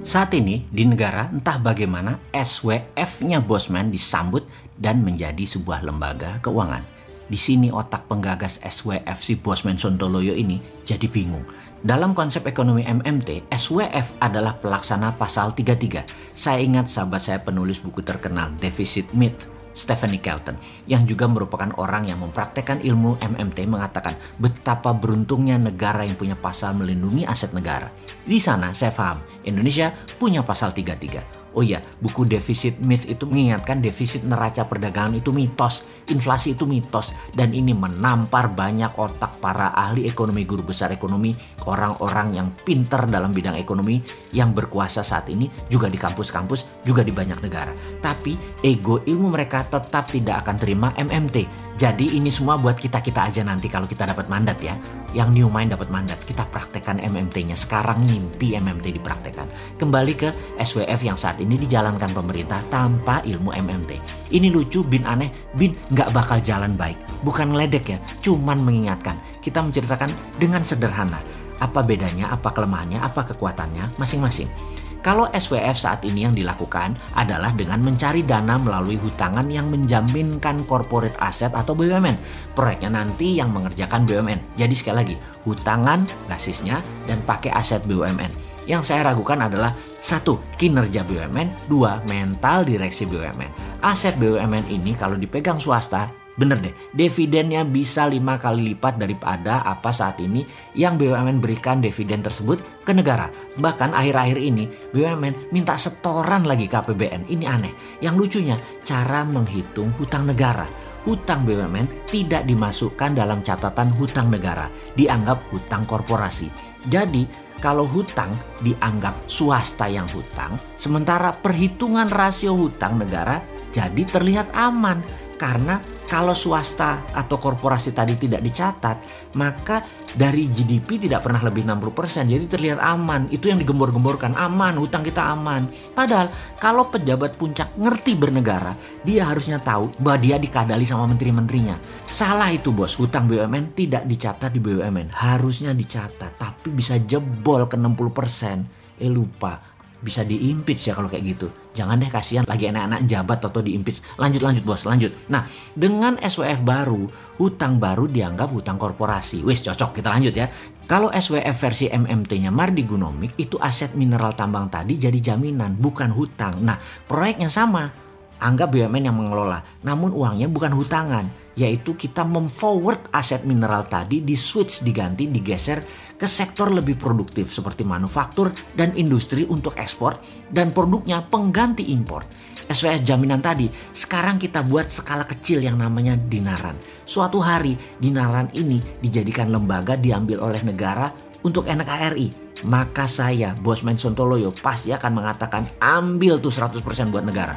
Saat ini di negara entah bagaimana SWF-nya Bosman disambut dan menjadi sebuah lembaga keuangan. Di sini otak penggagas SWF si Bosman Sontoloyo ini jadi bingung. Dalam konsep ekonomi MMT, SWF adalah pelaksana pasal 33. Saya ingat sahabat saya penulis buku terkenal Deficit Myth Stephanie Kelton yang juga merupakan orang yang mempraktekkan ilmu MMT mengatakan betapa beruntungnya negara yang punya pasal melindungi aset negara. Di sana saya paham Indonesia punya pasal 33. Oh iya, buku Defisit Myth itu mengingatkan defisit neraca perdagangan itu mitos, inflasi itu mitos, dan ini menampar banyak otak para ahli ekonomi, guru besar ekonomi, orang-orang yang pinter dalam bidang ekonomi yang berkuasa saat ini juga di kampus-kampus, juga di banyak negara. Tapi ego ilmu mereka tetap tidak akan terima MMT. Jadi ini semua buat kita-kita aja nanti kalau kita dapat mandat ya. Yang new mind dapat mandat, kita praktekkan MMT-nya. Sekarang mimpi MMT dipraktekkan. Kembali ke SWF yang saat ini dijalankan pemerintah tanpa ilmu MMT. Ini lucu, bin aneh, bin nggak bakal jalan baik. Bukan ngeledek ya, cuman mengingatkan. Kita menceritakan dengan sederhana. Apa bedanya, apa kelemahannya, apa kekuatannya masing-masing. Kalau SWF saat ini yang dilakukan adalah dengan mencari dana melalui hutangan yang menjaminkan corporate asset atau BUMN. Proyeknya nanti yang mengerjakan BUMN. Jadi sekali lagi, hutangan basisnya dan pakai aset BUMN. Yang saya ragukan adalah satu, kinerja BUMN, dua, mental direksi BUMN. Aset BUMN ini kalau dipegang swasta Bener deh, dividennya bisa lima kali lipat daripada apa saat ini yang BUMN berikan dividen tersebut ke negara. Bahkan akhir-akhir ini BUMN minta setoran lagi ke APBN. Ini aneh. Yang lucunya, cara menghitung hutang negara. Hutang BUMN tidak dimasukkan dalam catatan hutang negara, dianggap hutang korporasi. Jadi, kalau hutang dianggap swasta yang hutang, sementara perhitungan rasio hutang negara jadi terlihat aman karena kalau swasta atau korporasi tadi tidak dicatat, maka dari GDP tidak pernah lebih 60%. Jadi terlihat aman. Itu yang digembor-gemborkan, aman, hutang kita aman. Padahal kalau pejabat puncak ngerti bernegara, dia harusnya tahu bahwa dia dikadali sama menteri-menterinya. Salah itu bos, hutang BUMN tidak dicatat di BUMN. Harusnya dicatat, tapi bisa jebol ke 60%. Eh lupa, bisa diimpeach ya kalau kayak gitu. Jangan deh kasihan lagi anak-anak jabat atau diimpeach. Lanjut lanjut bos, lanjut. Nah, dengan SWF baru, hutang baru dianggap hutang korporasi. Wis cocok, kita lanjut ya. Kalau SWF versi MMT-nya Mardi Gunomik itu aset mineral tambang tadi jadi jaminan, bukan hutang. Nah, proyeknya sama anggap BUMN yang mengelola. Namun uangnya bukan hutangan, yaitu kita memforward aset mineral tadi di switch diganti digeser ke sektor lebih produktif seperti manufaktur dan industri untuk ekspor dan produknya pengganti impor. SWS jaminan tadi sekarang kita buat skala kecil yang namanya dinaran. Suatu hari dinaran ini dijadikan lembaga diambil oleh negara untuk NKRI. Maka saya, Bosman Sontoloyo, pasti akan mengatakan ambil tuh 100% buat negara.